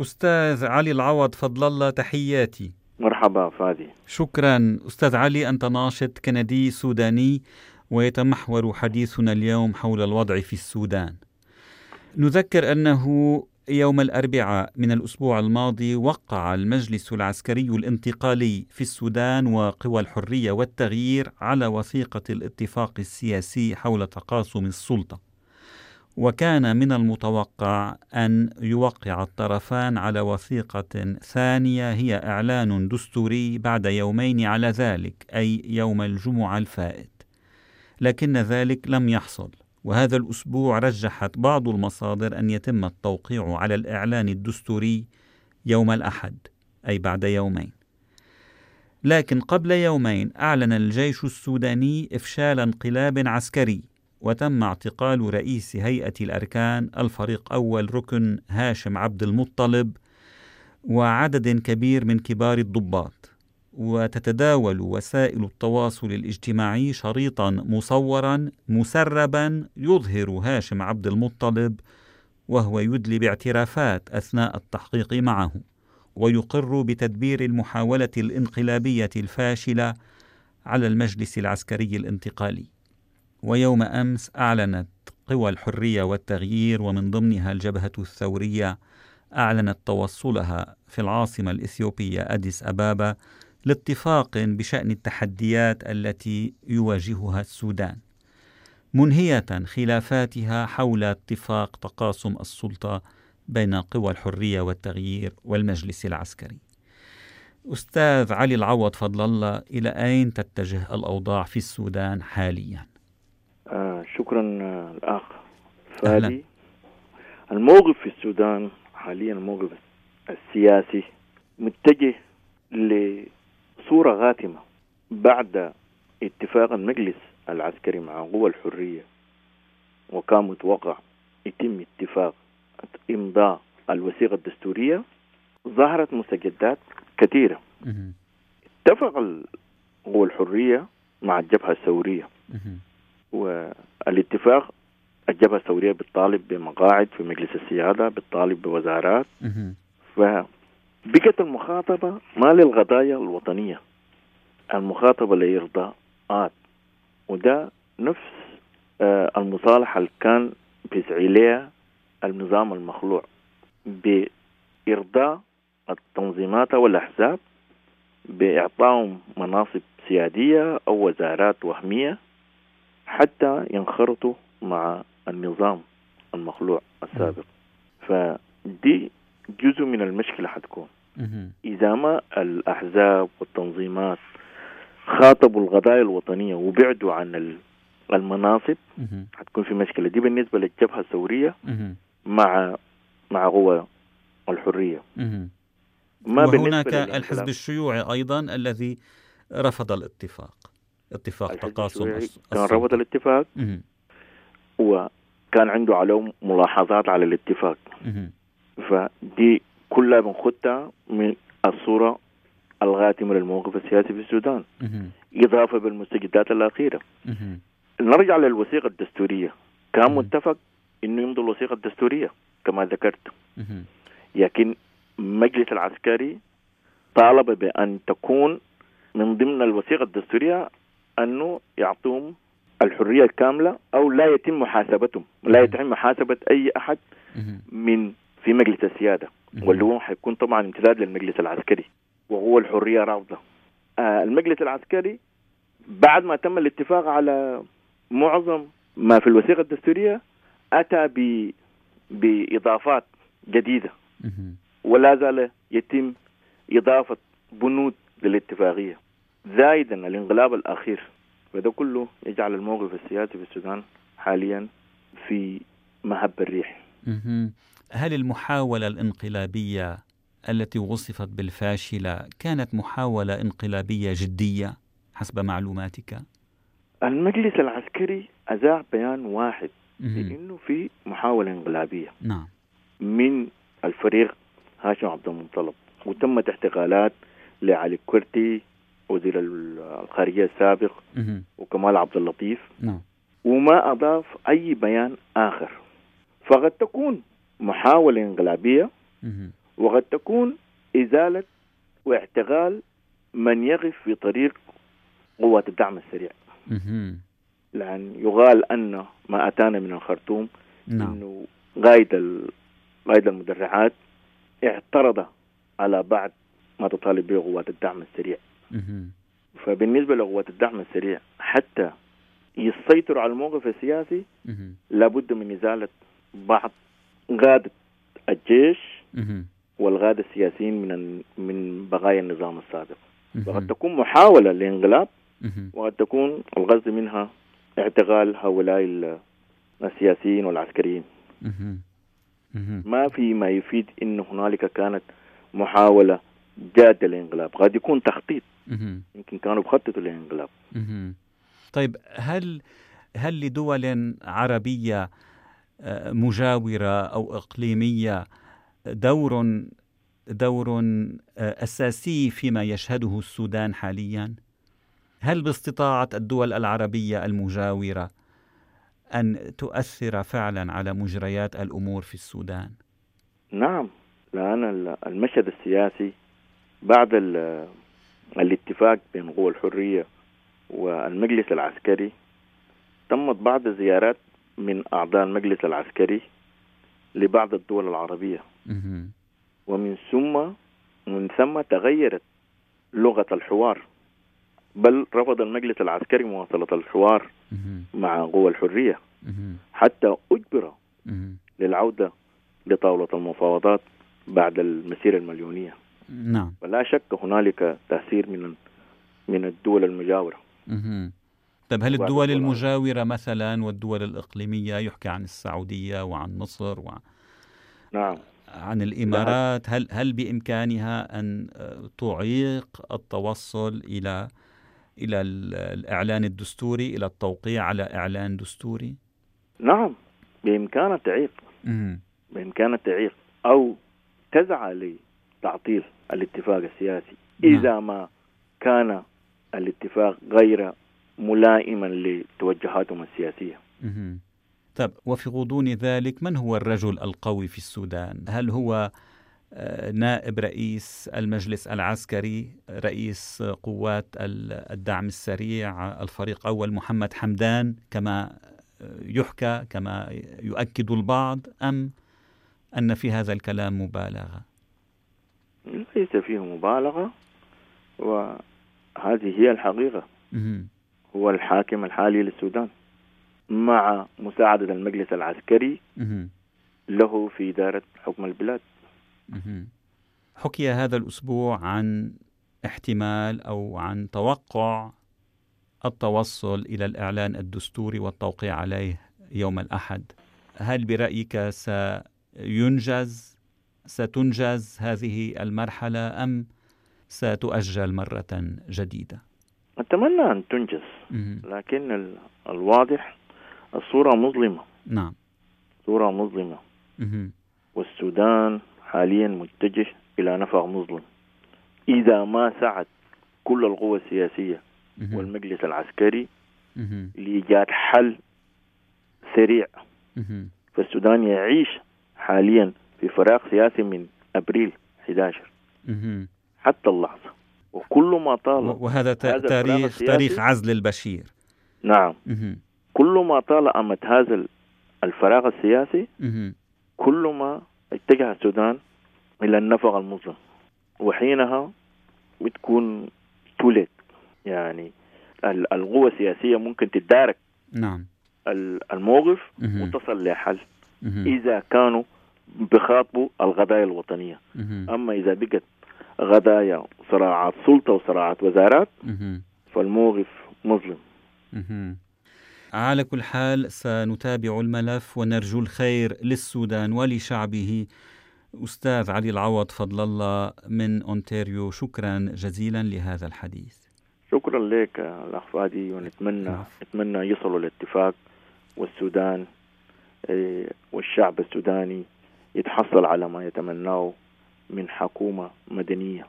أستاذ علي العوض فضل الله تحياتي. مرحبا فادي. شكرا. أستاذ علي أنت ناشط كندي سوداني ويتمحور حديثنا اليوم حول الوضع في السودان. نذكر أنه يوم الأربعاء من الأسبوع الماضي وقع المجلس العسكري الانتقالي في السودان وقوى الحرية والتغيير على وثيقة الاتفاق السياسي حول تقاسم السلطة. وكان من المتوقع أن يوقع الطرفان على وثيقة ثانية هي إعلان دستوري بعد يومين على ذلك أي يوم الجمعة الفائت. لكن ذلك لم يحصل وهذا الأسبوع رجحت بعض المصادر أن يتم التوقيع على الإعلان الدستوري يوم الأحد أي بعد يومين. لكن قبل يومين أعلن الجيش السوداني إفشال انقلاب عسكري. وتم اعتقال رئيس هيئة الأركان الفريق أول ركن هاشم عبد المطلب وعدد كبير من كبار الضباط. وتتداول وسائل التواصل الاجتماعي شريطا مصورا مسربا يظهر هاشم عبد المطلب وهو يدلي باعترافات أثناء التحقيق معه ويقر بتدبير المحاولة الانقلابية الفاشلة على المجلس العسكري الانتقالي. ويوم أمس أعلنت قوى الحرية والتغيير ومن ضمنها الجبهة الثورية أعلنت توصلها في العاصمة الإثيوبية أديس أبابا لاتفاق بشأن التحديات التي يواجهها السودان منهية خلافاتها حول اتفاق تقاسم السلطة بين قوى الحرية والتغيير والمجلس العسكري. أستاذ علي العوض فضل الله إلى أين تتجه الأوضاع في السودان حاليا؟ آه شكرا آه الأخ فادي. الموقف في السودان حاليا الموقف السياسي متجه صورة غاتمة بعد اتفاق المجلس العسكري مع قوى الحرية وكان متوقع يتم اتفاق إمضاء الوثيقة الدستورية. ظهرت مستجدات كثيرة. اتفق قوى الحرية مع الجبهة الثورية. والاتفاق الجبهة الثورية بتطالب بمقاعد في مجلس السيادة بتطالب بوزارات. ف بقت المخاطبة ما للقضايا الوطنية. المخاطبة لإرضاءات. وده نفس آه المصالحة اللي كان بيسعي لها النظام المخلوع. بإرضاء التنظيمات والأحزاب بإعطائهم مناصب سيادية أو وزارات وهمية. حتى ينخرطوا مع النظام المخلوع السابق. فدي جزء من المشكلة حتكون. إذا ما الأحزاب والتنظيمات خاطبوا القضايا الوطنية وبعدوا عن المناصب حتكون في مشكلة. دي بالنسبة للجبهة الثورية مع مع قوى الحرية. ما وهناك الحزب الشيوعي أيضا الذي رفض الاتفاق. اتفاق تقاسم كان رفض الاتفاق. وكان عنده عليهم ملاحظات على الاتفاق. فدي كلها بنخدها من الصورة الغاتمة للموقف السياسي في السودان. إضافة بالمستجدات الأخيرة. نرجع للوثيقة الدستورية. كان متفق إنه يمضي الوثيقة الدستورية كما ذكرت. لكن المجلس العسكري طالب بأن تكون من ضمن الوثيقة الدستورية أنه يعطوهم الحرية الكاملة أو لا يتم محاسبتهم لا يتم محاسبة أي أحد من في مجلس السيادة واللي هو حيكون طبعا امتداد للمجلس العسكري وهو الحرية رافضه آه المجلس العسكري بعد ما تم الاتفاق على معظم ما في الوثيقة الدستورية أتى ب بإضافات جديدة. ولا زال يتم إضافة بنود للاتفاقية زائدا الانقلاب الأخير. فده كله يجعل الموقف السياسي في السودان حاليا في مهب الريح. هل المحاولة الانقلابية التي وصفت بالفاشلة كانت محاولة انقلابية جدية حسب معلوماتك؟ المجلس العسكري أذاع بيان واحد بأنه في محاولة انقلابية نعم. من الفريق هاشم عبد المطلب وتمت احتقالات لعلي كورتي وزير الخارجية السابق وكمال عبد اللطيف. نعم. وما أضاف أي بيان آخر. فقد تكون محاولة انقلابية وقد تكون إزالة واعتقال من يقف في طريق قوات الدعم السريع. لأن يقال أن ما أتانا من الخرطوم نعم. أنه قائد قائد المدرعات اعترض على بعض ما تطالب به قوات الدعم السريع. فبالنسبة لقوات الدعم السريع حتى يسيطروا على الموقف السياسي لابد من إزالة بعض قادة الجيش والغادة السياسيين من من بقايا النظام السابق. وقد تكون محاولة لانقلاب وقد تكون الغرض منها اعتقال هؤلاء السياسيين والعسكريين. ما في ما يفيد إن هنالك كانت محاولة جاده للانقلاب قد يكون تخطيط. يمكن كانوا بخططوا للانقلاب. طيب هل هل لدول عربية آه، مجاورة أو إقليمية دور دور آه، أساسي فيما يشهده السودان حاليا؟ هل باستطاعة الدول العربية المجاورة أن تؤثر فعلا على مجريات الأمور في السودان؟ نعم. لأن المشهد السياسي بعد الاتفاق بين قوى الحرية والمجلس العسكري تمت بعض الزيارات من أعضاء المجلس العسكري لبعض الدول العربية. ومن ثم من ثم تغيرت لغة الحوار. بل رفض المجلس العسكري مواصلة الحوار مع قوى الحرية. حتى أجبر للعودة لطاولة المفاوضات بعد المسيرة المليونية. نعم. ولا شك هنالك تأثير من من الدول المجاورة. طيب هل الدول المجاورة مثلا والدول الإقليمية يحكى عن السعودية وعن مصر و... نعم. عن الإمارات هل هل بإمكانها أن تعيق التوصل إلى إلى الإعلان الدستوري إلى التوقيع على إعلان دستوري؟ نعم. بإمكانها تعيق. بإمكانها تعيق. أو تسعى لتعطيل الاتفاق السياسي نعم. إذا ما كان الاتفاق غير ملائما لتوجهاتهم السياسية طيب وفي غضون ذلك من هو الرجل القوي في السودان؟ هل هو آه، نائب رئيس المجلس العسكري رئيس قوات الدعم السريع الفريق أول محمد حمدان كما يحكى كما يؤكد البعض أم أن في هذا الكلام مبالغة ليس فيه مبالغة وهذه هي الحقيقة. هو الحاكم الحالي للسودان. مع مساعدة المجلس العسكري له في إدارة حكم البلاد. حكي هذا الأسبوع عن احتمال أو عن توقع التوصل إلى الإعلان الدستوري والتوقيع عليه يوم الأحد. هل برأيك سينجز ستنجز هذه المرحلة أم ستؤجل مرة جديدة؟ أتمنى أن تنجز لكن الواضح الصورة مظلمة. نعم. صورة مظلمة. والسودان حاليا متجه إلى نفق مظلم. إذا ما سعت كل القوى السياسية والمجلس العسكري لإيجاد حل سريع. فالسودان يعيش حاليا في فراغ سياسي من أبريل 11 حتى اللحظة. وكل ما طال وهذا تاريخ تاريخ عزل البشير. نعم. كل ما طال أمد هذا الفراغ السياسي كل ما اتجه السودان إلى النفق المظلم. وحينها بتكون تولد يعني القوة السياسية ممكن تدارك نعم. الموقف وتصل لحل. إذا كانوا بخاطبوا القضايا الوطنية. أما إذا بقت قضايا صراعات سلطة وصراعات وزارات فالموقف مظلم. على كل حال سنتابع الملف ونرجو الخير للسودان ولشعبه. أستاذ علي العوض فضل الله من أونتاريو. شكرا جزيلا لهذا الحديث. شكرا لك الأخ فادي ونتمنى نتمنى يصلوا لاتفاق والسودان إيه، والشعب السوداني يتحصل على ما يتمناه من حكومة مدنية.